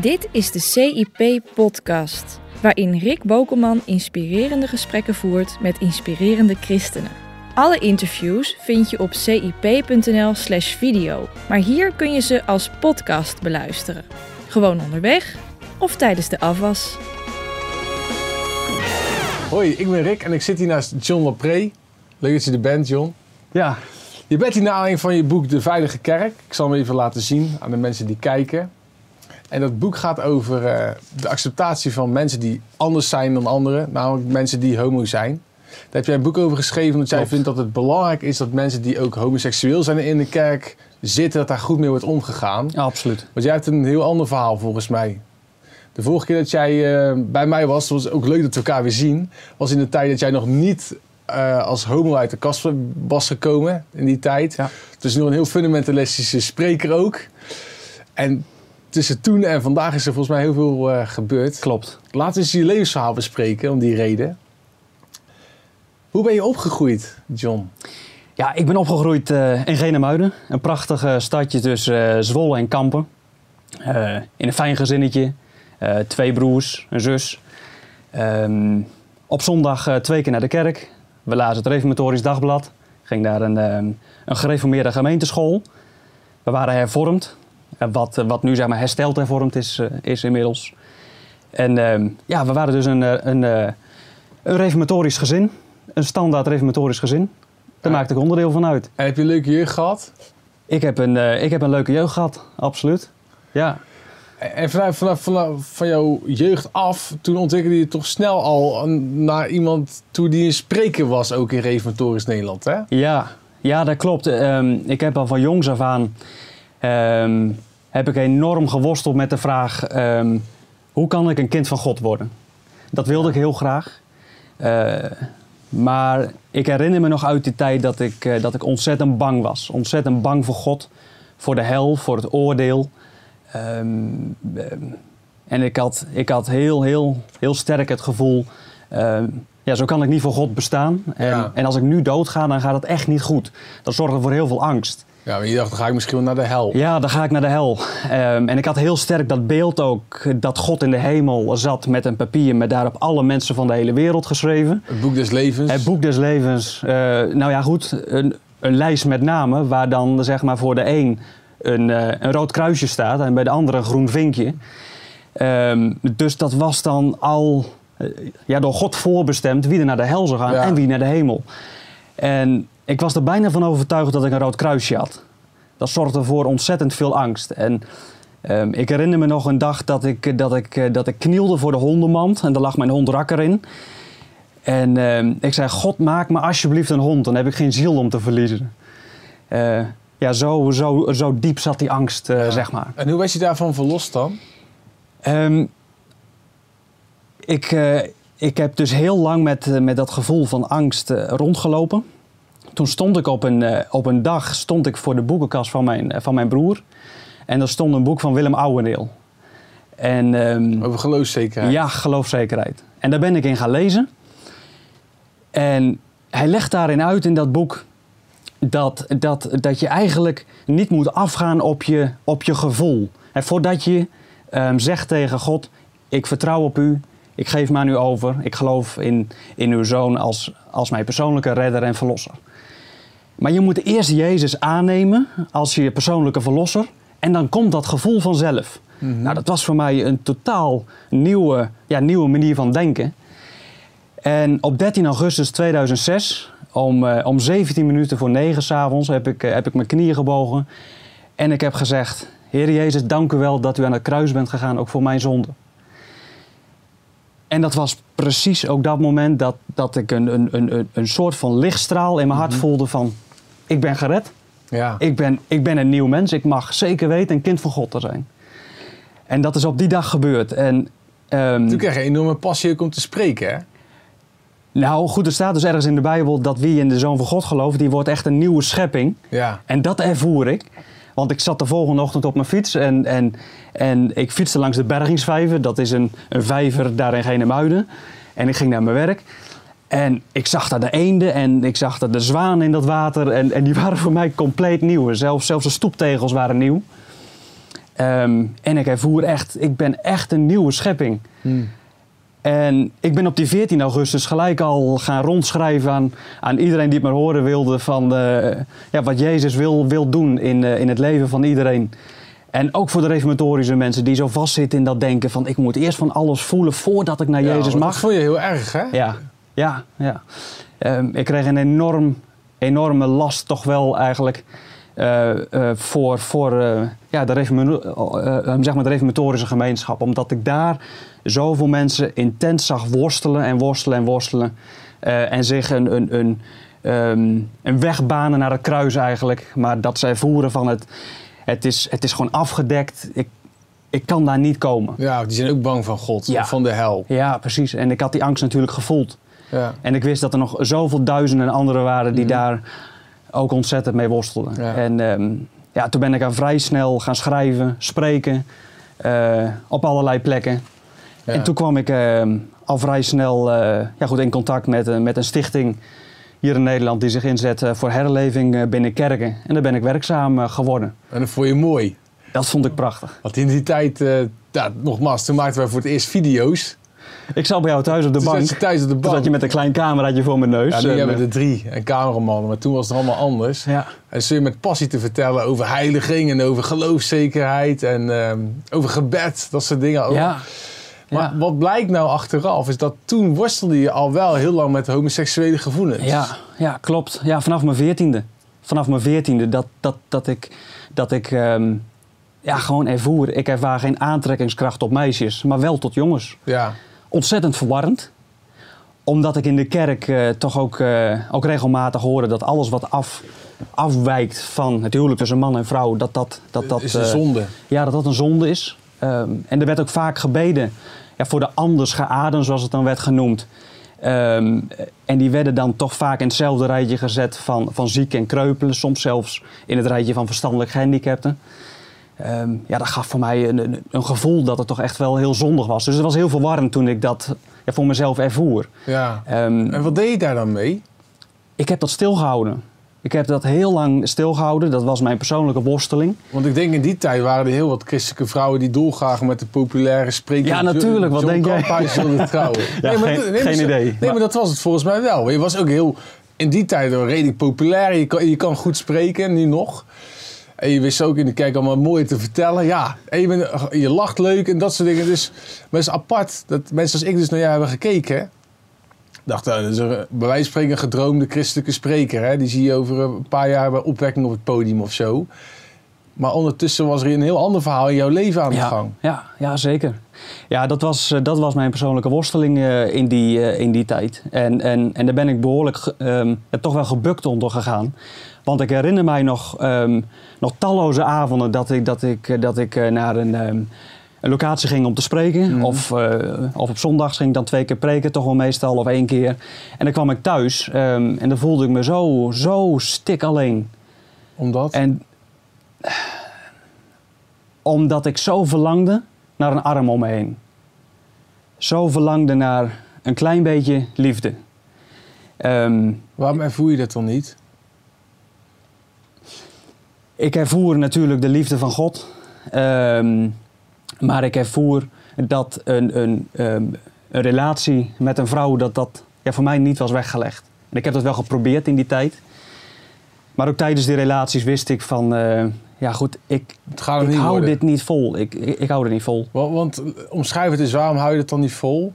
Dit is de CIP-podcast, waarin Rick Bokelman inspirerende gesprekken voert met inspirerende christenen. Alle interviews vind je op cip.nl/slash video, maar hier kun je ze als podcast beluisteren. Gewoon onderweg of tijdens de afwas. Hoi, ik ben Rick en ik zit hier naast John Lapré. Leuk dat je er bent, John. Ja, Je bent hier naar aanleiding van je boek De Veilige Kerk. Ik zal hem even laten zien aan de mensen die kijken. En dat boek gaat over eh, de acceptatie van mensen die anders zijn dan anderen. Namelijk mensen die homo zijn. Daar heb jij een boek over geschreven omdat jij vindt dat het belangrijk is dat mensen die ook homoseksueel zijn in de kerk zitten, dat daar goed mee wordt omgegaan. ja, absoluut. Want jij hebt een heel ander verhaal volgens mij. De vorige keer dat jij eh, bij mij was, was het ook leuk dat we elkaar weer zien. Was in de tijd dat jij nog niet eh, als homo uit de kast was gekomen in die tijd. Ja. Dus nog een heel fundamentalistische spreker ook. En tussen toen en vandaag is er volgens mij heel veel eh, gebeurd. Klopt. Laten we eens je levensverhaal bespreken om die reden. Hoe ben je opgegroeid, John? Ja, ik ben opgegroeid eh, in Genemuiden. Een prachtig stadje tussen eh, Zwolle en Kampen. In een fijn gezinnetje. Twee broers, een zus. Ehm, op zondag twee keer naar de kerk. We lazen het Reformatorisch Dagblad. Ging naar een, ehm, een gereformeerde gemeenteschool. We waren hervormd. Eh, wat, wat nu zeg maar hersteld hervormd is, eh, is inmiddels. En ehm, ja, we waren dus een, eh, een, een reformatorisch gezin. Een standaard reformatorisch gezin. Daar Ja. maakte ik onderdeel van uit. En heb je een leuke jeugd gehad? Ik heb een, ik heb een leuke jeugd gehad, absoluut. Ja, En vanuit, vanaf, vanaf van jouw jeugd af, toen ontwikkelde je toch snel al naar iemand toe die een spreker was, ook in Reformatorisch Nederland, hè? ja, ja dat klopt. Ehm, ik heb al van jongs af aan ehm, heb ik enorm geworsteld met de vraag: ehm, hoe kan ik een kind van God worden? Dat wilde ik heel graag. Eh, maar ik herinner me nog uit die tijd dat ik, eh, dat ik ontzettend bang was. Ontzettend bang voor God, voor de hel, voor het oordeel. Ehm, ehm, en ik had, ik had heel, heel, heel sterk het gevoel, ehm, ja, zo kan ik niet voor God bestaan. En, Ja. en als ik nu doodga, dan gaat het echt niet goed. Dat zorgde voor heel veel angst. Ja, maar je dacht, dan ga ik misschien wel naar de hel. Ja, dan ga ik naar de hel. Ehm, en ik had heel sterk dat beeld ook, dat God in de hemel zat met een papier met daarop alle mensen van de hele wereld geschreven. Het boek des levens. Het boek des levens. eh, nou ja, goed, een, een lijst met namen waar dan zeg maar voor de een een, eh, een rood kruisje staat en bij de andere een groen vinkje. Ehm, dus dat was dan al eh, ja, door God voorbestemd wie er naar de hel zou gaan Ja. en wie naar de hemel. En ik was er bijna van overtuigd dat ik een rood kruisje had. Dat zorgde voor ontzettend veel angst. En ehm, ik herinner me nog een dag dat ik, dat, ik, eh, dat ik knielde voor de hondenmand en daar lag mijn hond Rakker in. En ehm, ik zei, God maak me alsjeblieft een hond, dan heb ik geen ziel om te verliezen. Eh, ja, zo, zo, zo diep zat die angst, eh, Ja. zeg maar. En hoe werd je daarvan verlost dan? Ehm, ik, ik heb dus heel lang met, met dat gevoel van angst rondgelopen. Toen stond ik op een, eh, op een dag stond ik voor de boekenkast van mijn, eh, van mijn broer. En er stond een boek van Willem Ouwendeel. En, ehm, Over geloofszekerheid. ja, geloofzekerheid. En daar ben ik in gaan lezen. En hij legt daarin uit in dat boek dat, dat, dat je eigenlijk niet moet afgaan op je, op je gevoel. En voordat je ehm, zegt tegen God, ik vertrouw op u, ik geef me aan u over, ik geloof in, in uw zoon als, als mijn persoonlijke redder en verlosser. Maar je moet eerst Jezus aannemen als je persoonlijke verlosser en dan komt dat gevoel vanzelf. Nou, dat was voor mij een totaal nieuwe, ja, nieuwe manier van denken. En op 13 augustus 2006, om, eh, om 17 minuten voor 9 s'avonds, heb ik, eh, heb ik mijn knieën gebogen. En ik heb gezegd, Heer Jezus, dank u wel dat u aan het kruis bent gegaan, ook voor mijn zonde. En dat was precies ook dat moment dat, dat ik een, een, een, een soort van lichtstraal in mijn hart voelde van, ik ben gered. Ja. Ik ben, ik ben een nieuw mens. Ik mag zeker weten een kind van God te zijn. En dat is op die dag gebeurd. En, ehm, Toen kreeg je een enorme passie ook om te spreken, hè? nou goed, er staat dus ergens in de Bijbel dat wie in de Zoon van God gelooft, die wordt echt een nieuwe schepping. Ja. En dat ervoer ik. Want ik zat de volgende ochtend op mijn fiets en, en, en ik fietste langs de Bergingsvijver. Dat is een, een vijver daar in Genemuiden. En ik ging naar mijn werk. En ik zag daar de eenden en ik zag daar de zwanen in dat water. En, en die waren voor mij compleet nieuw. Zelfs, zelfs de stoeptegels waren nieuw. Ehm, en ik ervoer echt, ik ben echt een nieuwe schepping. Hmm. En ik ben op die 14 augustus gelijk al gaan rondschrijven aan, aan iedereen die het maar horen wilde van eh, ja, wat Jezus wil, wil doen in, eh, in het leven van iedereen. En ook voor de reformatorische mensen die zo vastzitten in dat denken van ik moet eerst van alles voelen voordat ik naar Ja, Jezus want Dat mag. vond je heel erg, hè? Ja, ja, ja. Ehm, ik kreeg een enorm, enorme last toch wel eigenlijk eh, eh, voor, voor eh, ja, de, zeg maar de reformatorische gemeenschap. Omdat ik daar zoveel mensen intens zag worstelen en worstelen en worstelen. en zich een, een, een, ehm, een weg banen naar het kruis eigenlijk. Maar dat zij voeren van het, het, is, het is gewoon afgedekt. Ik, ik kan daar niet komen. Ja, die zijn ook bang van God, Ja. van de hel. Ja, precies. En ik had die angst natuurlijk gevoeld. Ja. En ik wist dat er nog zoveel duizenden anderen waren die Mhm. daar ook ontzettend mee worstelden. Ja. En ehm, ja, toen ben ik aan vrij snel gaan schrijven, spreken, eh, op allerlei plekken. Ja. En toen kwam ik ehm, al vrij snel eh, ja, goed in contact met, eh, met een stichting hier in Nederland die zich inzet voor herleving binnen kerken. En daar ben ik werkzaam geworden. En dat vond je mooi. Dat vond ik prachtig. Want in die tijd, ja, nogmaals, toen maakten wij voor het eerst video's. Ik zat bij jou thuis op de Toen bank. zat je thuis op de Toen zat je met een klein cameraatje voor mijn neus. ja, nu En, hebben we eh, er drie en cameramannen, maar toen was het allemaal anders. ja. En zul je met passie te vertellen over heiliging en over geloofszekerheid en ehm, over gebed, dat soort dingen. ook. Ja. Maar ja. wat blijkt nou achteraf, is dat toen worstelde je al wel heel lang met homoseksuele gevoelens. Ja, ja, klopt. Ja, vanaf mijn veertiende. Vanaf mijn veertiende dat, dat, dat ik, dat ik ehm, ja, gewoon ervoer. Ik ervaar geen aantrekkingskracht op meisjes, maar wel tot jongens. Ja, Ontzettend verwarrend. Omdat ik in de kerk eh, toch ook, eh, ook regelmatig hoorde dat alles wat af, afwijkt van het huwelijk tussen man en vrouw, dat dat, dat, dat, is een eh, zonde. ja, dat dat een zonde is. Ehm, en er werd ook vaak gebeden ja, voor de anders geaden, zoals het dan werd genoemd. Ehm, en die werden dan toch vaak in hetzelfde rijtje gezet van, van ziek en kreupelen. Soms zelfs in het rijtje van verstandelijk gehandicapten. Ehm, ja, dat gaf voor mij een, een, een gevoel dat het toch echt wel heel zondig was. Dus het was heel verwarrend toen ik dat ja, voor mezelf ervoer. Ja. Ehm, En wat deed je daar dan mee? ik heb dat stilgehouden. Ik heb dat heel lang stilgehouden. Dat was mijn persoonlijke worsteling. Want ik denk in die tijd waren er heel wat christelijke vrouwen die dolgraag met de populaire spreker. Ja, natuurlijk. Wat denk jij? Trouwen. Ja, geen- maar geen idee. Nee, Maar- maar dat was het volgens mij wel. Je was ook heel in die tijd wel redelijk populair. Je kan, je kan goed spreken, nu nog. En je wist ook in de kerk allemaal mooi te vertellen. Ja, en je, bent, je lacht leuk en dat soort dingen. Dus, maar het is apart dat mensen als ik dus naar jou hebben gekeken. Dacht, nou, dat is een, bij wijze van spreken een gedroomde christelijke spreker. Hè? Die zie je over een paar jaar bij opwekking op het podium of zo. Maar ondertussen was er een heel ander verhaal in jouw leven aan de ja, gang. Ja, ja, zeker. Ja, dat was, eh, dat was mijn persoonlijke worsteling eh, in, die, eh, in die tijd. En, en, en daar ben ik behoorlijk ehm, ja, toch wel gebukt onder gegaan. Want ik herinner mij nog, ehm, nog talloze avonden dat ik, dat ik, eh, dat ik eh, naar een, ehm, een locatie ging om te spreken. Mhm. Of, eh, of op zondags ging ik dan twee keer preken, toch wel meestal, of één keer. En dan kwam ik thuis ehm, en dan voelde ik me zo, zo stik alleen. Omdat? En omdat ik zo verlangde naar een arm om me heen. Zo verlangde naar een klein beetje liefde. Waarom ervoer je dat dan niet? Ik ervoer natuurlijk de liefde van God. Ehm, maar ik ervoer dat een, een, ehm, een relatie met een vrouw, dat dat ja, voor mij niet was weggelegd. En ik heb dat wel geprobeerd in die tijd. Maar ook tijdens die relaties wist ik van, eh, ja goed, ik, Het gaat er ik niet hou worden. dit niet vol. Ik, ik, ik hou het niet vol. Wa- Want eh, omschrijf het eens, waarom hou je het dan niet vol?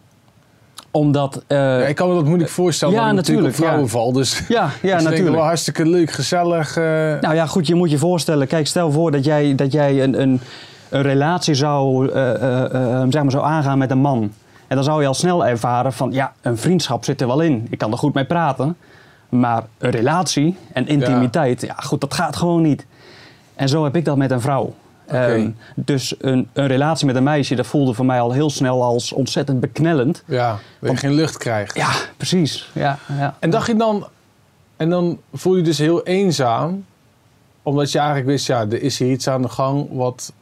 Omdat... eh, Ja, ik kan me dat moeilijk voorstellen. ja, natuurlijk op natuurlijk, vrouwen val. Dus ja, ja, natuurlijk. wel hartstikke leuk, gezellig. eh, Nou ja, goed, je moet je voorstellen. Kijk, stel voor dat jij, dat jij een, een, een relatie zou, eh, zeg maar zou aangaan met een man. En dan zou je al snel ervaren van, ja, een vriendschap zit er wel in. Ik kan er goed mee praten. Maar een relatie en intimiteit, ja, goed, dat gaat gewoon niet. En zo heb ik dat met een vrouw. Ehm, dus een, een relatie met een meisje, dat voelde voor mij al heel snel als ontzettend beknellend. ja, dat je geen lucht krijgt. Ja, precies. Ja, ja. En dacht je dan... En dan voel je dus heel eenzaam. Omdat je eigenlijk wist, ja, er is hier iets aan de gang wat...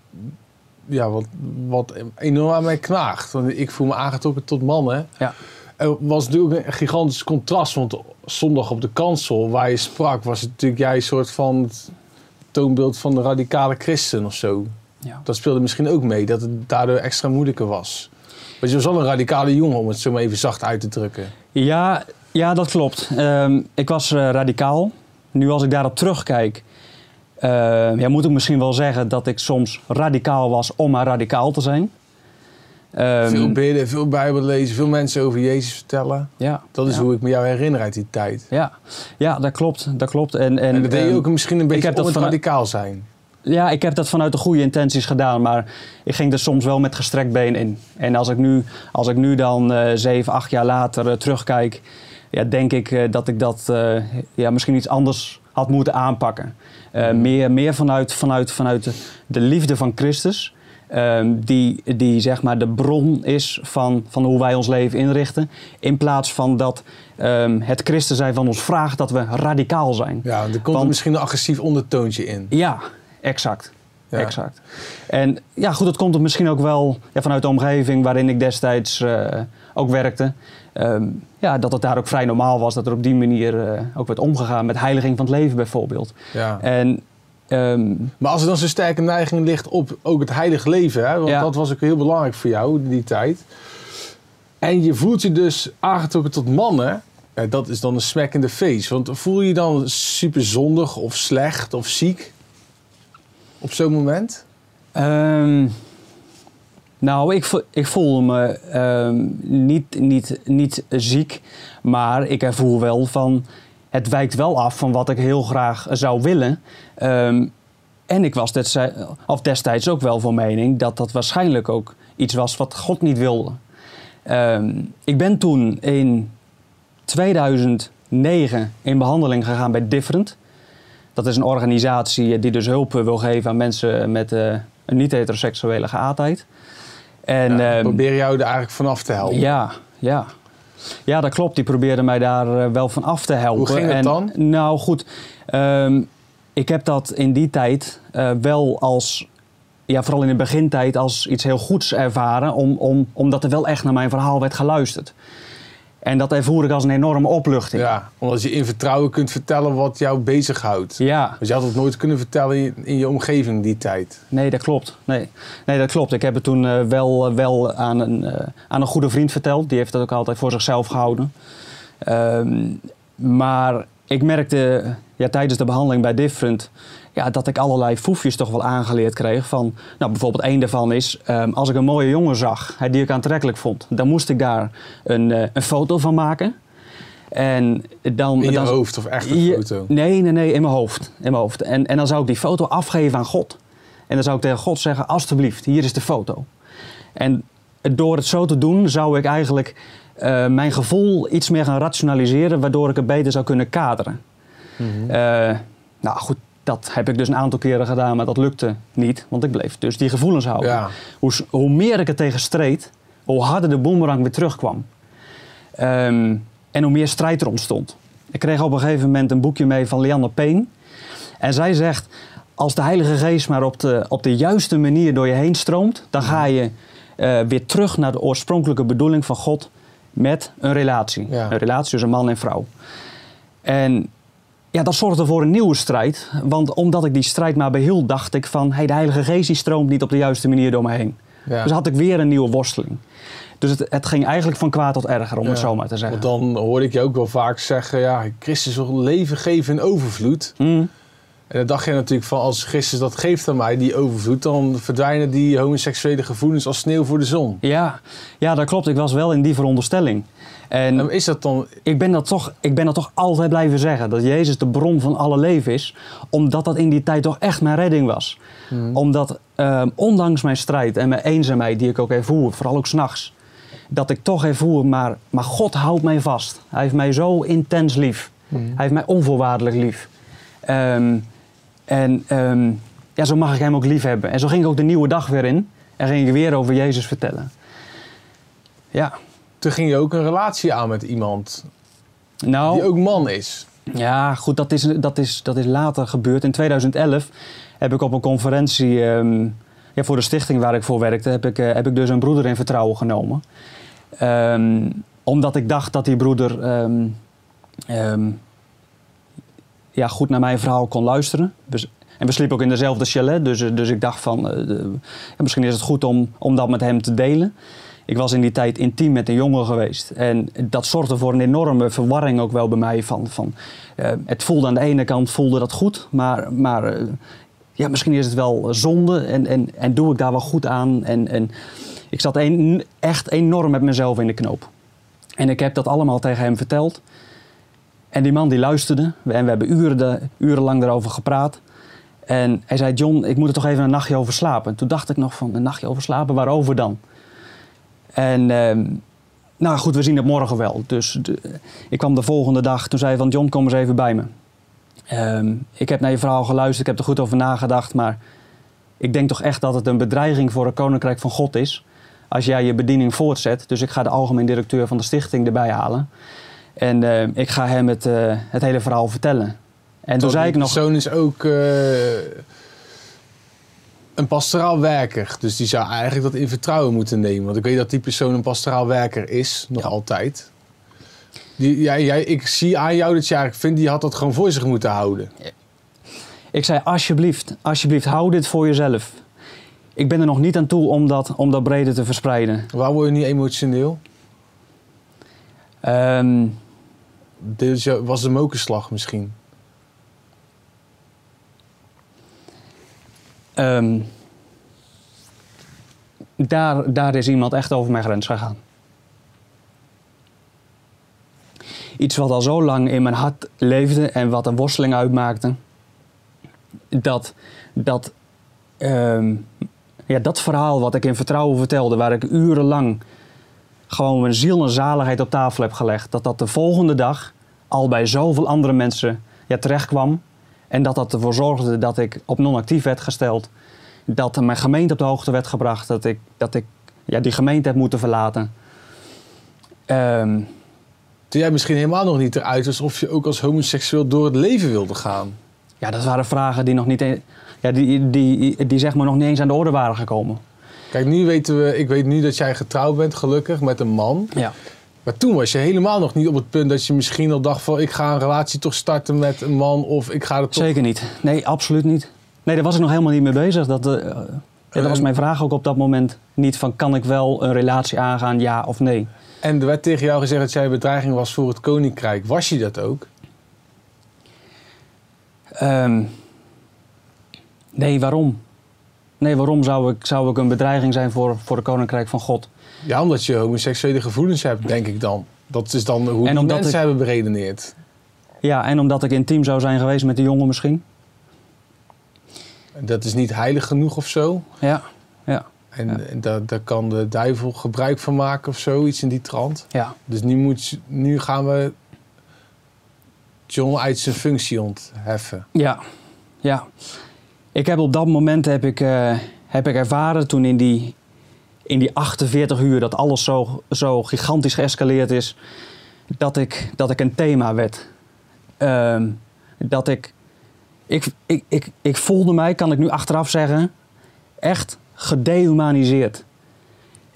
Ja, wat, wat enorm aan mij knaagt. Want ik voel me aangetrokken tot mannen. Ja. Er was natuurlijk een gigantisch contrast. Want zondag op de kansel, waar je sprak... was het natuurlijk jij een soort van toonbeeld van de radicale christen of zo. Ja. Dat speelde misschien ook mee, dat het daardoor extra moeilijker was. Want je was al een radicale jongen, om het zo maar even zacht uit te drukken. Ja, ja dat klopt. Ehm, ik was eh, radicaal. Nu als ik daarop terugkijk, eh, ja, moet ik misschien wel zeggen dat ik soms radicaal was om maar radicaal te zijn. Ehm, veel bidden, veel Bijbel lezen, veel mensen over Jezus vertellen. ja, Dat is ja. hoe ik me jou herinner uit die tijd. Ja, ja dat klopt. Dat klopt. En, en, En, dat deed je ehm, ook misschien een beetje om het radicaal zijn. Ja, ik heb dat vanuit de goede intenties gedaan, maar ik ging er soms wel met gestrekt been in. En als ik nu, als ik nu dan eh, zeven, acht jaar later eh, terugkijk, ja, denk ik eh, dat ik dat ja, misschien iets anders had moeten aanpakken. Eh, meer meer vanuit, vanuit, vanuit de liefde van Christus. Ehm, die, die zeg maar de bron is van, van hoe wij ons leven inrichten. In plaats van dat ehm, het christen zijn van ons vraagt dat we radicaal zijn. Ja, er komt Want- er misschien een agressief ondertoontje in. Ja, exact. Ja. Exact. En ja, goed, dat komt er misschien ook wel ja, vanuit de omgeving waarin ik destijds eh, ook werkte. Ehm, ja, dat het daar ook vrij normaal was dat er op die manier eh, ook werd omgegaan met heiliging van het leven bijvoorbeeld. Ja. En ehm, Maar als er dan zo'n sterke neiging ligt op ook het heilige leven, hè, want Ja. dat was ook heel belangrijk voor jou in die tijd. En je voelt je dus aangetrokken tot mannen, dat is dan een smack in de face. Want voel je je dan super zondig of slecht of ziek op zo'n moment? Ehm, nou, ik, vo- ik voel me ehm, niet, niet, niet ziek, maar ik ervoer wel van... Het wijkt wel af van wat ik heel graag zou willen. Ehm, en ik was destijds, of destijds ook wel van mening dat dat waarschijnlijk ook iets was wat God niet wilde. Ehm, ik ben toen in 2009 in behandeling gegaan bij Different. Dat is een organisatie die dus hulp wil geven aan mensen met eh, een niet-heteroseksuele geaardheid. En, Ja, ehm, probeer jou er eigenlijk vanaf te helpen. ja, ja. Ja, dat klopt. Die probeerde mij daar eh, wel van af te helpen. Hoe ging het En, dan? Nou goed, ehm, ik heb dat in die tijd eh, wel als, ja, vooral in de begintijd, als iets heel goeds ervaren. Om, om, omdat er wel echt naar mijn verhaal werd geluisterd. En dat ervoer ik als een enorme opluchting. Ja, omdat je in vertrouwen kunt vertellen wat jou bezighoudt. ja. Want je had het nooit kunnen vertellen in je, in je omgeving die tijd. Nee, dat klopt. Nee, nee dat klopt. Ik heb het toen eh, wel, wel aan, een, eh, aan een goede vriend verteld. Die heeft dat ook altijd voor zichzelf gehouden. Ehm, maar ik merkte ja, tijdens de behandeling bij Different... Ja, dat ik allerlei foefjes toch wel aangeleerd kreeg. Van, nou, bijvoorbeeld één daarvan is... ehm, als ik een mooie jongen zag hè, die ik aantrekkelijk vond... dan moest ik daar een, eh, een foto van maken. En dan, In je dan, hoofd of echt een je- foto. Nee, nee, nee, in mijn hoofd. In mijn hoofd. En, en dan zou ik die foto afgeven aan God. En dan zou ik tegen God zeggen, alstublieft, hier is de foto. En door het zo te doen, zou ik eigenlijk eh, mijn gevoel iets meer gaan rationaliseren, waardoor ik het beter zou kunnen kaderen. Mhm. Eh, nou goed, dat heb ik dus een aantal keren gedaan, maar dat lukte niet, want ik bleef dus die gevoelens houden. Ja. Hoe, hoe meer ik er tegen streed, hoe harder de boemerang weer terugkwam. Ehm, en hoe meer strijd er ontstond. Ik kreeg op een gegeven moment een boekje mee van Lianne Peen. En zij zegt, als de Heilige Geest maar op de, op de juiste manier door je heen stroomt... dan ga je eh, weer terug naar de oorspronkelijke bedoeling van God met een relatie. Ja. Een relatie tussen man en vrouw. En ja, dat zorgde voor een nieuwe strijd. Want omdat ik die strijd maar behield, dacht ik van... Hey, de Heilige Geest die stroomt niet op de juiste manier door me heen. Ja. Dus had ik weer een nieuwe worsteling. Dus het, het ging eigenlijk van kwaad tot erger, om het zo maar te zeggen. Want dan hoorde ik je ook wel vaak zeggen, ja, Christus wil leven geven in overvloed. Mm, En dan dacht je natuurlijk van, als Christus dat geeft aan mij, die overvloed, dan verdwijnen die homoseksuele gevoelens als sneeuw voor de zon. ja. ja, dat klopt. Ik was wel in die veronderstelling. En En is dat dan, ik ben, dat toch, ik ben dat toch altijd blijven zeggen. Dat Jezus de bron van alle leven is. Omdat dat in die tijd toch echt mijn redding was. Omdat ehm, ondanks mijn strijd en mijn eenzaamheid die ik ook ervoer, vooral ook s'nachts. Dat ik toch ervoer, maar, maar God houdt mij vast. Hij heeft mij zo intens lief. Hij heeft mij onvoorwaardelijk lief. Ehm, en ehm, ja, zo mag ik hem ook lief hebben. En zo ging ik ook de nieuwe dag weer in. En ging ik weer over Jezus vertellen. Ja, toen ging je ook een relatie aan met iemand nou... die ook man is. Ja, goed, dat is, dat, is, dat is later gebeurd. In 2011 heb ik op een conferentie ehm, ja, voor de stichting waar ik voor werkte, heb ik, eh, heb ik dus een broeder in vertrouwen genomen. Ehm, omdat ik dacht dat die broeder ja, goed naar mijn verhaal kon luisteren. En we sliepen ook in dezelfde chalet, dus, eh, dus ik dacht van, eh, misschien is het goed om, om dat met hem te delen. Ik was in die tijd intiem met een jongen geweest. En dat zorgde voor een enorme verwarring ook wel bij mij. Van, van, eh, het voelde aan de ene kant voelde dat goed, maar, maar ja, misschien is het wel zonde en, en, en doe ik daar wel goed aan. En, en ik zat echt enorm met mezelf in de knoop. En ik heb dat allemaal tegen hem verteld. En die man die luisterde. En we hebben uren de- urenlang daarover gepraat. En hij zei, John, ik moet er toch even een nachtje over slapen. Toen dacht ik nog van, een nachtje over slapen, waarover dan? En ehm, nou goed, we zien het morgen wel. Dus ik kwam de volgende dag, toen zei hij van, John, kom eens even bij me. Ehm, ik heb naar je verhaal geluisterd, ik heb er goed over nagedacht. Maar ik denk toch echt dat het een bedreiging voor het Koninkrijk van God is. Als jij je bediening voortzet. Dus ik ga de algemeen directeur van de stichting erbij halen. En eh, ik ga hem het, eh, het hele verhaal vertellen. En toen zei ik nog... persoon is ook eh, een pastoraal werker. Dus die zou eigenlijk dat in vertrouwen moeten nemen. Want ik weet dat die persoon een pastoraal werker is, nog Ja. altijd. Die, jij, jij, ik zie aan jou dat je eigenlijk vindt, die had dat gewoon voor zich moeten houden. Ik zei, alsjeblieft, alsjeblieft, hou dit voor jezelf. Ik ben er nog niet aan toe om dat, om dat breder te verspreiden. Waar word je niet emotioneel? Ehm, Dit jou- was de mokerslag misschien. ehm, daar, daar is iemand echt over mijn grens gegaan. Iets wat al zo lang in mijn hart leefde en wat een worsteling uitmaakte. Dat, dat, ehm, ja, dat verhaal wat ik in vertrouwen vertelde, waar ik urenlang gewoon mijn ziel en zaligheid op tafel heb gelegd. Dat dat de volgende dag al bij zoveel andere mensen ja, terecht kwam. En dat dat ervoor zorgde dat ik op non-actief werd gesteld. Dat mijn gemeente op de hoogte werd gebracht. Dat ik, dat ik ja, die gemeente heb moeten verlaten. Ehm, Toen jij misschien helemaal nog niet eruit was of je ook als homoseksueel door het leven wilde gaan. ja, dat waren vragen die nog niet... e- Ja, die, die, die zeg maar nog niet eens aan de orde waren gekomen. Kijk, nu weten we, ik weet nu dat jij getrouwd bent, gelukkig, met een man. Ja. Maar toen was je helemaal nog niet op het punt dat je misschien al dacht van... ik ga een relatie toch starten met een man of ik ga er toch... Zeker niet. Nee, absoluut niet. Nee, daar was ik nog helemaal niet mee bezig. Dat, eh, ja, dat was mijn vraag ook op dat moment niet van... kan ik wel een relatie aangaan, ja of nee? En er werd tegen jou gezegd dat jij een bedreiging was voor het koninkrijk. Was je dat ook? Ehm, nee, waarom? Nee, waarom zou ik, zou ik een bedreiging zijn voor, voor het Koninkrijk van God? Ja, omdat je homoseksuele gevoelens hebt, denk ik dan. Dat is dan hoe En mensen ik- hebben beredeneerd. Ja, en omdat ik intiem zou zijn geweest met die jongen misschien? Dat is niet heilig genoeg of zo. Ja, ja, En, Ja. en daar, daar kan de duivel gebruik van maken of zoiets in die trant. ja. Dus nu, moet, nu gaan we John uit zijn functie ontheffen. Ja, ja. Ik heb op dat moment heb ik, eh, heb ik ervaren toen in die, in die 48 uur dat alles zo, zo gigantisch geëscaleerd is, dat ik, dat ik een thema werd. Ehm, dat ik, ik, ik, ik, ik voelde mij, kan ik nu achteraf zeggen, echt gedehumaniseerd.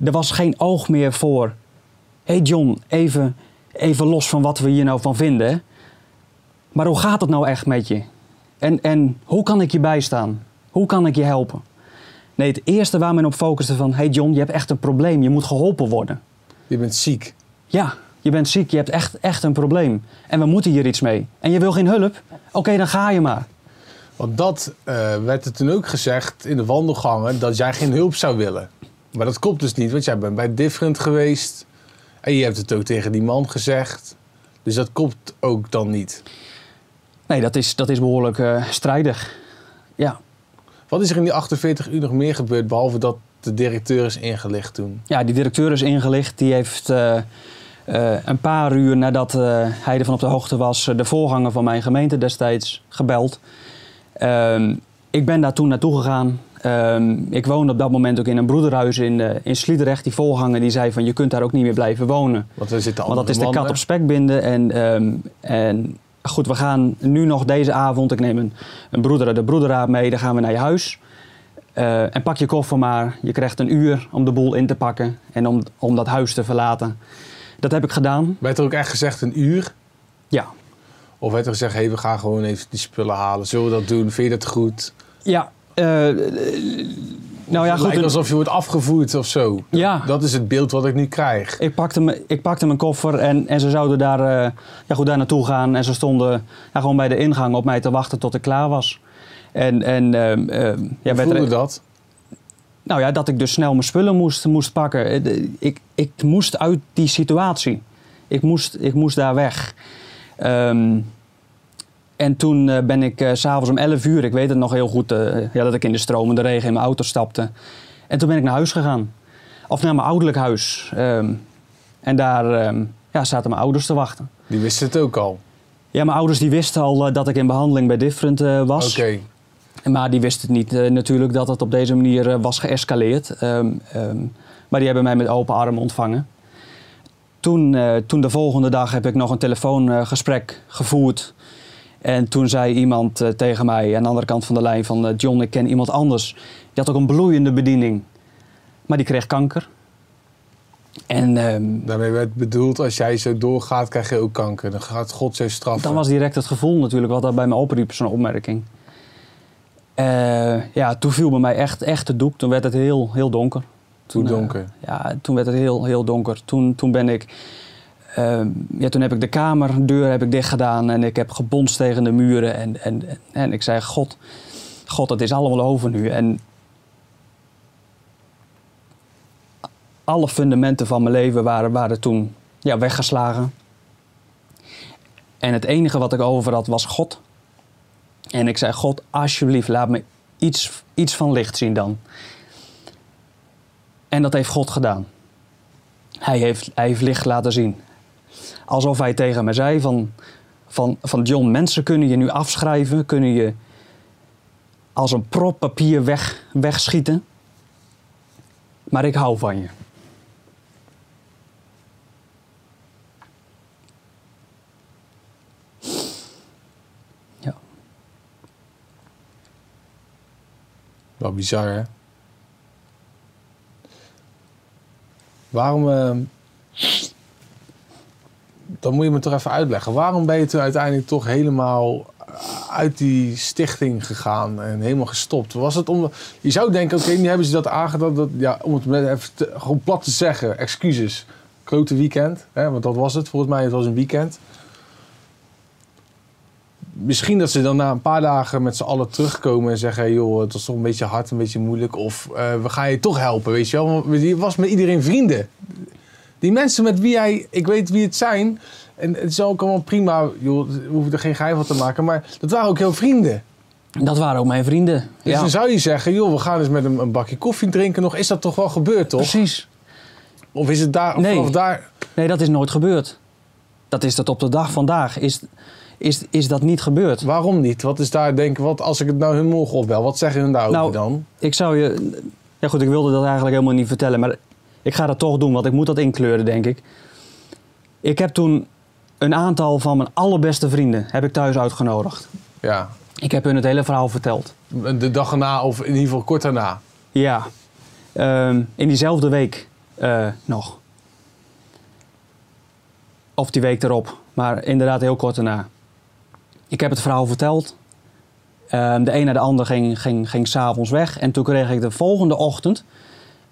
Er was geen oog meer voor. Hé hey John, even, even los van wat we hier nou van vinden. Maar hoe gaat het nou echt met je? En, en hoe kan ik je bijstaan? Hoe kan ik je helpen? Nee, het eerste waar men op focuste van... hey John, je hebt echt een probleem. Je moet geholpen worden. Je bent ziek. Ja, je bent ziek. Je hebt echt, echt een probleem. En we moeten hier iets mee. En je wil geen hulp? Oké, dan ga je maar. Want dat eh, werd er toen ook gezegd in de wandelgangen dat jij geen hulp zou willen. Maar dat klopt dus niet, want jij bent bij Different geweest. En je hebt het ook tegen die man gezegd. Dus dat klopt ook dan niet. Nee, dat is, dat is behoorlijk eh, strijdig. Ja. Wat is er in die 48 uur nog meer gebeurd, behalve dat de directeur is ingelicht toen? ja, die directeur is ingelicht. Die heeft eh, eh, een paar uur nadat hij ervan op de hoogte was... de voorganger van mijn gemeente destijds gebeld. Ehm, ik ben daar toen naartoe gegaan. Ehm, ik woonde op dat moment ook in een broederhuis in, eh, in Sliedrecht. Die voorganger die zei van je kunt daar ook niet meer blijven wonen. Want er zitten Want dat is de kat op spek binden. En, ehm, en goed, we gaan nu nog deze avond... Ik neem een, een broeder de broederraad mee. Dan gaan we naar je huis. Eh, en pak je koffer maar. Je krijgt een uur om de boel in te pakken. En om, om dat huis te verlaten. Dat heb ik gedaan. Werd er ook echt gezegd een uur? Ja. Of werd er gezegd, hey, we gaan gewoon even die spullen halen. Zullen we dat doen? Vind je dat goed? Ja, eh, nou ja, Het goed. lijkt alsof je wordt afgevoerd of zo. Ja. Dat is het beeld wat ik nu krijg. Ik pakte, me, ik pakte mijn koffer en, en ze zouden daar, eh, ja, goed, daar naartoe gaan. En ze stonden ja, gewoon bij de ingang op mij te wachten tot ik klaar was. En, en ehm, ja, Hoe voelde dat? nou ja, dat ik dus snel mijn spullen moest, moest pakken. Eh, Ik, ik moest uit die situatie. Ik moest, ik moest daar weg. Ehm, en toen eh, ben ik s s'avonds om 11 uur, ik weet het nog heel goed, eh, ja, dat ik in de stromende regen in mijn auto stapte. En toen ben ik naar huis gegaan. Of naar mijn ouderlijk huis. Ehm, en daar ehm, ja, zaten mijn ouders te wachten. Die wisten het ook al. Ja, mijn ouders die wisten al eh, dat ik in behandeling bij Different eh, was. Oké. Maar die wisten het niet eh, natuurlijk dat het op deze manier eh, was geëscaleerd. Ehm, maar die hebben mij met open armen ontvangen. Toen, eh, toen de volgende dag heb ik nog een telefoongesprek gevoerd. En toen zei iemand eh, tegen mij aan de andere kant van de lijn van... eh, John, ik ken iemand anders. Die had ook een bloeiende bediening. Maar die kreeg kanker. En ehm, Daarmee werd bedoeld, als jij zo doorgaat, krijg je ook kanker. Dan gaat God zo straffen. Dan was direct het gevoel natuurlijk wat dat bij me opriep, zo'n opmerking. Eh, ja, toen viel bij mij echt, echt het doek. Toen werd het heel, heel donker. Hoe eh, donker? ja, toen werd het heel, heel donker. Toen, toen ben ik... eh, ja, toen heb ik de kamerdeur heb ik dicht gedaan en ik heb gebonst tegen de muren. En, en, en ik zei, God, God, het is allemaal over nu. En alle fundamenten van mijn leven waren, waren toen ja, weggeslagen. En het enige wat ik over had was God. En ik zei, God, alsjeblieft, laat me iets, iets van licht zien dan. En dat heeft God gedaan. Hij heeft, hij heeft licht laten zien. Alsof hij tegen me zei van, van, van John, mensen kunnen je nu afschrijven, kunnen je als een prop papier weg, wegschieten. Maar ik hou van je. Ja. Wel bizar, hè? Waarom... eh, dan moet je me toch even uitleggen. Waarom ben je toen uiteindelijk toch helemaal uit die stichting gegaan en helemaal gestopt? Was het om... Je zou denken, oké, nu hebben ze dat aangedaan. Dat, ja, om het even gewoon plat te zeggen, excuses. Grote weekend, hè, want dat was het volgens mij. Het was een weekend. Misschien dat ze dan na een paar dagen met z'n allen terugkomen en zeggen: joh, het was toch een beetje hard, een beetje moeilijk. Of eh, we gaan je toch helpen, weet je wel. Want je was met iedereen vrienden. Die mensen met wie jij, ik weet wie het zijn. En het is ook allemaal prima, joh, we hoeven er geen geheim van te maken. Maar dat waren ook heel vrienden. Dat waren ook mijn vrienden. Dus ja, dan zou je zeggen: joh, we gaan eens met een, een bakje koffie drinken nog. Is dat toch wel gebeurd, toch? precies. Of is het daar, of Nee. daar. Nee, dat is nooit gebeurd. Dat is tot op de dag vandaag. Is, is, is dat niet gebeurd? Waarom niet? Wat is daar, denk wat als ik het nou hun morgen opbel? Wat zeggen hun daarover Nou, dan? Ik zou je... Ja goed, ik wilde dat eigenlijk helemaal niet vertellen. Maar ik ga dat toch doen, want ik moet dat inkleuren, denk ik. Ik heb toen een aantal van mijn allerbeste vrienden heb ik thuis uitgenodigd. Ja, Ik heb hun het hele verhaal verteld. de dag erna of in ieder geval kort daarna. Ja, Ehm, in diezelfde week eh, nog. Of die week erop, maar inderdaad heel kort daarna. Ik heb het verhaal verteld. Ehm, de een na de ander ging, ging, ging s'avonds weg. En toen kreeg ik de volgende ochtend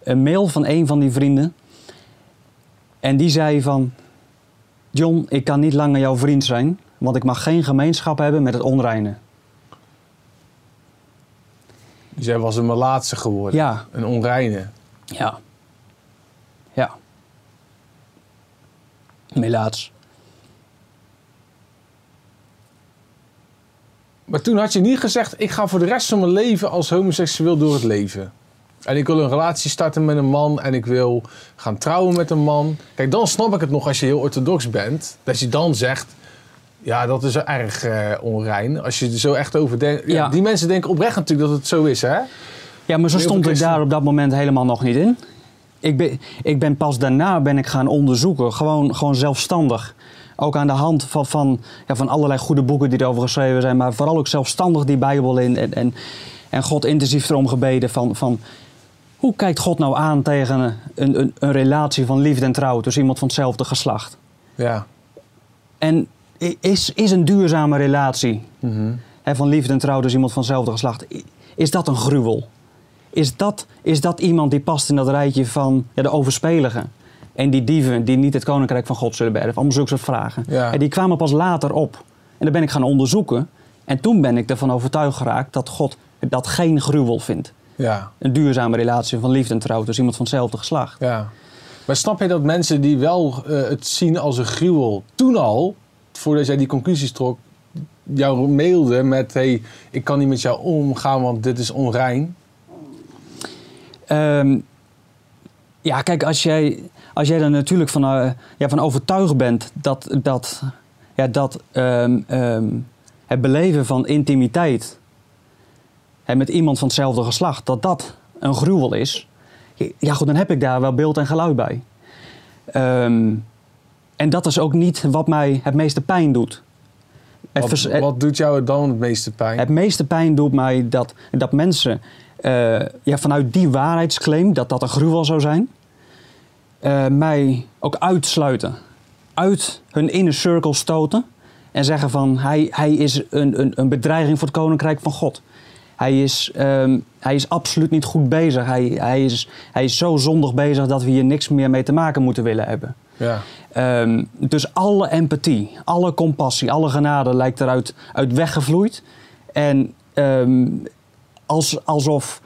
een mail van een van die vrienden. En die zei van... John, ik kan niet langer jouw vriend zijn, want ik mag geen gemeenschap hebben met het onreine. Dus jij was een malaatse geworden. Ja, Een onreine. Ja. Ja. Helaas. Maar toen had je niet gezegd, ik ga voor de rest van mijn leven als homoseksueel door het leven. En ik wil een relatie starten met een man en ik wil gaan trouwen met een man. Kijk, dan snap ik het nog als je heel orthodox bent. Dat je dan zegt, ja, dat is erg eh, onrein. Als je er zo echt over denkt. Ja, Ja. Die mensen denken oprecht natuurlijk dat het zo is, hè? Ja, maar zo Heel stond ik daar op dat moment helemaal nog niet in. Ik ben, ik ben pas daarna ben ik gaan onderzoeken, gewoon, gewoon zelfstandig. Ook aan de hand van, van, ja, van allerlei goede boeken die erover geschreven zijn, maar vooral ook zelfstandig die Bijbel in. En, en, en God intensief erom gebeden van, van hoe kijkt God nou aan tegen een, een, een relatie van liefde en trouw tussen iemand van hetzelfde geslacht? Ja. En is, is een duurzame relatie hè, van liefde en trouw, dus iemand van hetzelfde geslacht, is dat een gruwel? Is dat, is dat iemand die past in dat rijtje van ja, de overspeligen? En die dieven die niet het koninkrijk van God zullen beërven? Allemaal zulke soort vragen. Ja. En die kwamen pas later op. En dan ben ik gaan onderzoeken. En toen ben ik ervan overtuigd geraakt dat God dat geen gruwel vindt. Ja, Een duurzame relatie van liefde en trouw, dus iemand van hetzelfde geslacht. ja. Maar snap je dat mensen die wel eh, het zien als een gruwel, toen al, voordat jij die conclusies trok, jou mailden met: hey, ik kan niet met jou omgaan, want dit is onrein? Ehm, ja, kijk, als jij, als jij er natuurlijk van, eh, ja, van overtuigd bent dat, dat, ja, dat ehm, ehm, het beleven van intimiteit hè, met iemand van hetzelfde geslacht, dat dat een gruwel is, ja goed, dan heb ik daar wel beeld en geluid bij. Ehm, en dat is ook niet wat mij het meeste pijn doet. Het Wat, vers- het- wat doet jou dan het meeste pijn? het meeste pijn doet mij dat, dat mensen eh, ja, vanuit die waarheidsclaim, dat dat een gruwel zou zijn, eh, mij ook uitsluiten. Uit hun inner circle stoten en zeggen van hij, hij is een, een, een bedreiging voor het koninkrijk van God. Hij is, ehm, hij is absoluut niet goed bezig. Hij, hij, is, hij is zo zondig bezig dat we hier niks meer mee te maken moeten willen hebben. Ja. Ehm, dus alle empathie, alle compassie, alle genade lijkt eruit uit weggevloeid. En ehm, als, alsof,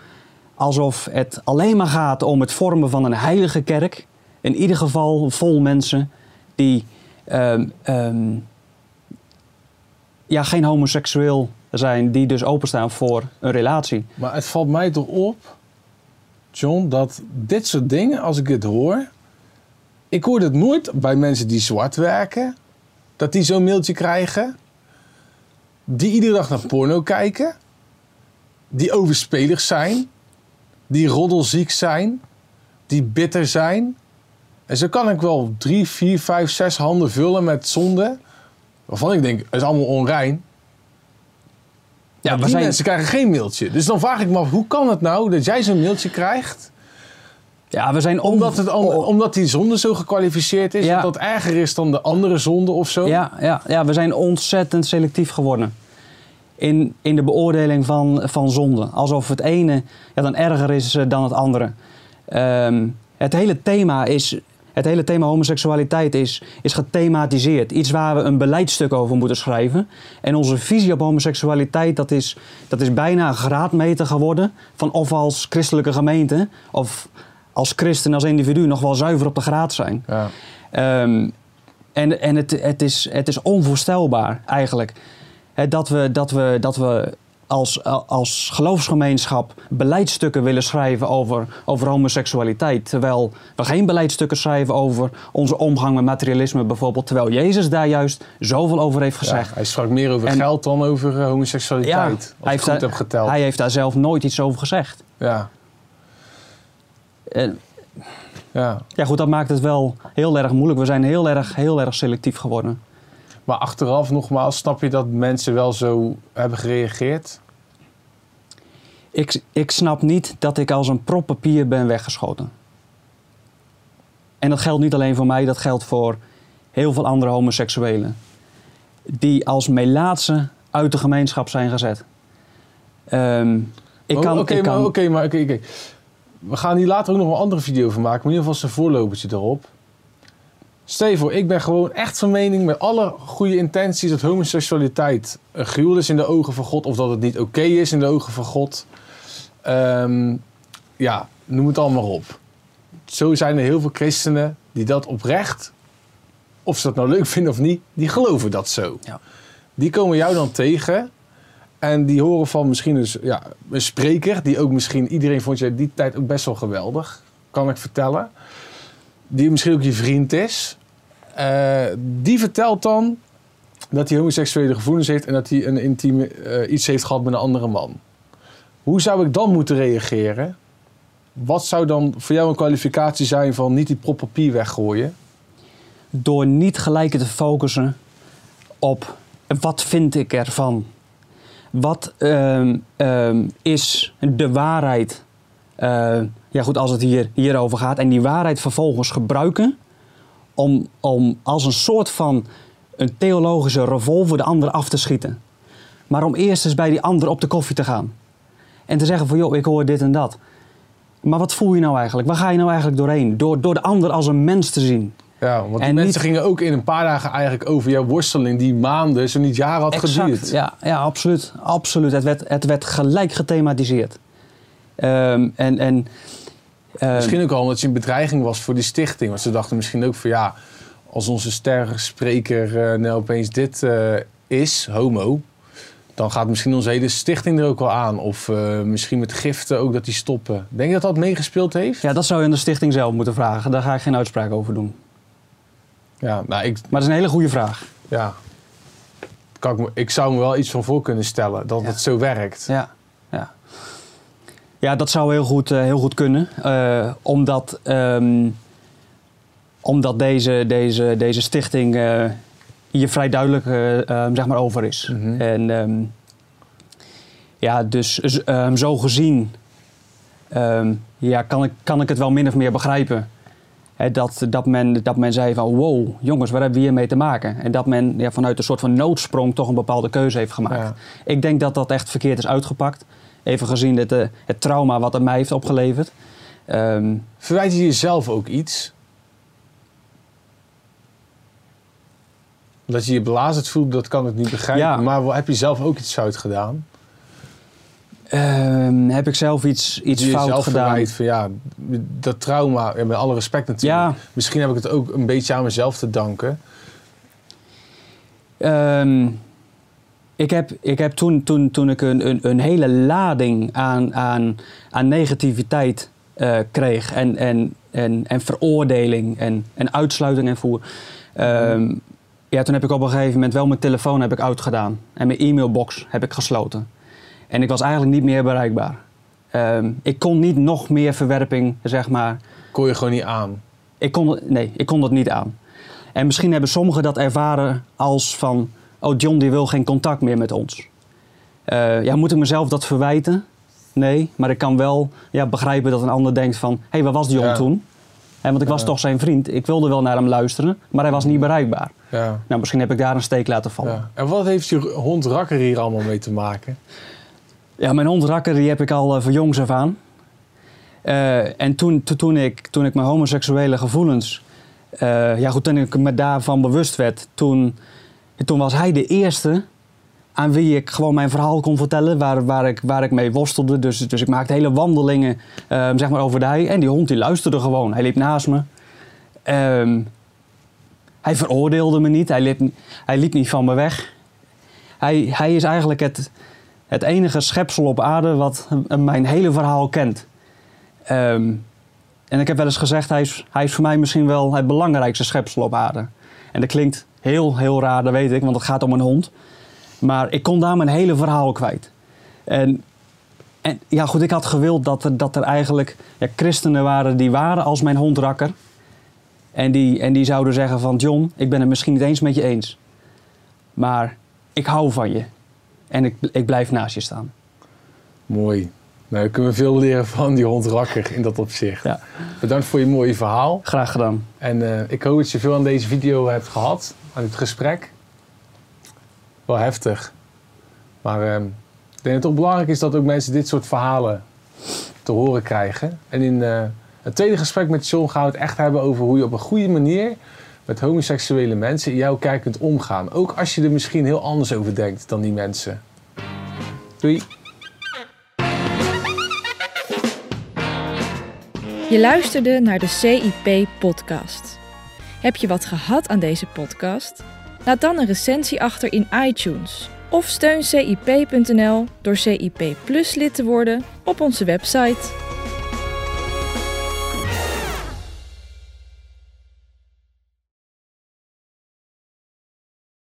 alsof het alleen maar gaat om het vormen van een heilige kerk. In ieder geval vol mensen die ja, geen homoseksueel zijn, die dus openstaan voor een relatie. Maar het valt mij toch op, John, dat dit soort dingen, als ik het hoor. Ik hoor het nooit bij mensen die zwart werken. Dat die zo'n mailtje krijgen. Die iedere dag naar porno kijken. Die overspelig zijn. Die roddelziek zijn. Die bitter zijn. En zo kan ik wel drie, vier, vijf, zes handen vullen met zonde. Waarvan ik denk, het is allemaal onrein. Ja, Maar die zijn, mensen krijgen geen mailtje. Dus dan vraag ik me af, hoe kan het nou dat jij zo'n mailtje krijgt? ja, we zijn on- Omdat, het, omdat die zonde zo gekwalificeerd is? Ja. Dat dat erger is dan de andere zonde of zo? Ja, ja, ja, we zijn ontzettend selectief geworden. In, in de beoordeling van, van zonde. Alsof het ene ja, dan erger is eh, dan het andere. Ehm, het, hele thema is, het hele thema homoseksualiteit is, is gethematiseerd. Iets waar we een beleidstuk over moeten schrijven. En onze visie op homoseksualiteit, dat is, dat is bijna een graadmeter geworden. Van of we als christelijke gemeente of als christen, als individu nog wel zuiver op de graad zijn. Ja. Ehm, en en het, het, is, het is onvoorstelbaar eigenlijk hè, dat we, dat we, dat we als, als geloofsgemeenschap beleidsstukken willen schrijven over, over homoseksualiteit. Terwijl we geen beleidsstukken schrijven over onze omgang met materialisme bijvoorbeeld. Terwijl Jezus daar juist zoveel over heeft gezegd. Ja, hij sprak meer over En- geld dan over eh, homoseksualiteit. Ja, hij heeft, daar, geteld. hij heeft daar zelf nooit iets over gezegd. Ja. En, Ja. ja goed, dat maakt het wel heel erg moeilijk. We zijn heel erg, heel erg selectief geworden. Maar achteraf nogmaals, snap je dat mensen wel zo hebben gereageerd? Ik, ik snap niet dat ik als een prop papier ben weggeschoten. En dat geldt niet alleen voor mij, dat geldt voor heel veel andere homoseksuelen. Die als melaatse uit de gemeenschap zijn gezet. Ehm, ik kan, Oké, maar, oké, maar. We gaan hier later ook nog een andere video van maken. Maar in ieder geval zijn voorlopertje erop. Stel je voor, ik ben gewoon echt van mening met alle goede intenties dat homoseksualiteit een gruwel is in de ogen van God. Of dat het niet oké is in de ogen van God. Ehm, ja, noem het allemaal op. Zo zijn er heel veel christenen die dat oprecht, of ze dat nou leuk vinden of niet, die geloven dat zo. Ja. Die komen jou dan tegen en die horen van misschien een, ja, een spreker, die ook misschien, iedereen vond je die tijd ook best wel geweldig, kan ik vertellen. Die misschien ook je vriend is. Eh, die vertelt dan dat hij homoseksuele gevoelens heeft en dat hij een intieme eh, iets heeft gehad met een andere man. Hoe zou ik dan moeten reageren? Wat zou dan voor jou een kwalificatie zijn van niet die prop papier weggooien? door niet gelijk te focussen op wat vind ik ervan. Wat ehm, ehm, is de waarheid? Eh, ja goed, als het hier, hierover gaat. En die waarheid vervolgens gebruiken om, om als een soort van een theologische revolver de ander af te schieten. Maar om eerst eens bij die ander op de koffie te gaan. En te zeggen van, joh, ik hoor dit en dat. Maar wat voel je nou eigenlijk? Waar ga je nou eigenlijk doorheen? Door, door de ander als een mens te zien. Ja, want die En mensen niet- gingen ook in een paar dagen eigenlijk over jouw worsteling die maanden, zo niet jaren had Exact. geduurd. Ja, ja absoluut. absoluut. Het, werd, het werd gelijk gethematiseerd. Ehm, en, en, Misschien ook al omdat je een bedreiging was voor die stichting. Want ze dachten misschien ook van ja, als onze sterrenspreker eh nou opeens dit eh, is, homo, dan gaat misschien onze hele stichting er ook wel aan. Of eh, misschien met giften ook dat die stoppen. Denk je dat dat meegespeeld heeft? ja, dat zou je aan de stichting zelf moeten vragen. Daar ga ik geen uitspraak over doen. Ja, nou, ik, Maar dat is een hele goede vraag. ja. Kan ik, me- ik zou me wel iets van voor kunnen stellen dat Ja. het zo werkt. Ja, ja. dat zou heel goed, eh, heel goed kunnen. Eh, omdat ehm, omdat deze, deze, deze stichting eh, hier vrij duidelijk eh, ehm, zeg maar over is. Mhm. En ehm, ja, dus zo gezien ja, kan, ik, kan ik het wel min of meer begrijpen. Hè, dat, dat, men, dat men zei van wow, jongens, waar hebben we hiermee te maken? En dat men ja, vanuit een soort van noodsprong toch een bepaalde keuze heeft gemaakt. Ja. Ik denk dat dat echt verkeerd is uitgepakt. Even gezien het, eh, het trauma wat het mij heeft opgeleverd. Ehm, Verwijt je jezelf ook iets? Dat je je belazerd voelt, dat kan ik niet begrijpen. Ja. Maar heb je zelf ook iets fout gedaan? ehm, heb ik zelf iets, iets je fout jezelf gedaan? verwijt van ja, dat trauma, ja, met alle respect natuurlijk. Ja. Misschien heb ik het ook een beetje aan mezelf te danken. Ehm, ik heb, ik heb toen, toen, toen ik een, een, een hele lading aan, aan, aan negativiteit eh, kreeg en, en, en, en veroordeling en, en uitsluiting en voer. ehm, ja, toen heb ik op een gegeven moment wel mijn telefoon heb ik uitgedaan en mijn e-mailbox heb ik gesloten. En ik was eigenlijk niet meer bereikbaar. Ehm, ik kon niet nog meer verwerping, zeg maar, Kon je gewoon niet aan. ik kon, nee, ik kon dat niet aan. En misschien hebben sommigen dat ervaren als van... Oh, John die wil geen contact meer met ons. Eh, ja, moet ik mezelf dat verwijten? Nee, maar ik kan wel ja, begrijpen dat een ander denkt van... Hé, hey, waar was John Ja. toen? Want ik was Ja. toch zijn vriend. Ik wilde wel naar hem luisteren, maar hij was niet bereikbaar. Ja. Nou, misschien heb ik daar een steek laten vallen. ja. En wat heeft je hond Rakker hier allemaal mee te maken? Ja, mijn hond Rakker die heb ik al eh, van jongs af aan. Eh, en toen, to- toen, ik, toen ik mijn homoseksuele gevoelens... ja goed, toen ik me daarvan bewust werd... Toen, toen was hij de eerste aan wie ik gewoon mijn verhaal kon vertellen... waar, waar, ik, waar ik mee worstelde. Dus, dus ik maakte hele wandelingen eh, zeg maar over de hei. En die hond die luisterde gewoon. Hij liep naast me. Ehm, hij veroordeelde me niet. Hij liep, hij liep niet van me weg. Hij, hij is eigenlijk het, het enige schepsel op aarde wat mijn hele verhaal kent. Ehm, en ik heb wel eens gezegd, hij is, hij is voor mij misschien wel het belangrijkste schepsel op aarde. En dat klinkt heel, heel raar, dat weet ik, want het gaat om een hond. Maar ik kon daar mijn hele verhaal kwijt. En, en ja, goed, ik had gewild dat er, dat er eigenlijk ja, christenen waren die waren als mijn hond Rakker. En die, en die zouden zeggen van, John, ik ben het misschien niet eens met je eens. Maar ik hou van je. En ik, ik blijf naast je staan. Mooi. Nou, dan kunnen we veel leren van die hond Rakker in dat opzicht. Ja. Bedankt voor je mooie verhaal. Graag gedaan. En eh, ik hoop dat je veel aan deze video hebt gehad, aan dit gesprek. Wel heftig. Maar ehm, ik denk dat het ook belangrijk is dat ook mensen dit soort verhalen te horen krijgen. En in eh, het tweede gesprek met John gaan we het echt hebben over hoe je op een goede manier met homoseksuele mensen in jouw kerk kunt omgaan. Ook als je er misschien heel anders over denkt dan die mensen. Doei! Je luisterde naar de CIP-podcast. Heb je wat gehad aan deze podcast? Laat dan een recensie achter in iTunes. Of steun CIP.nl door CIP Plus lid te worden op onze website.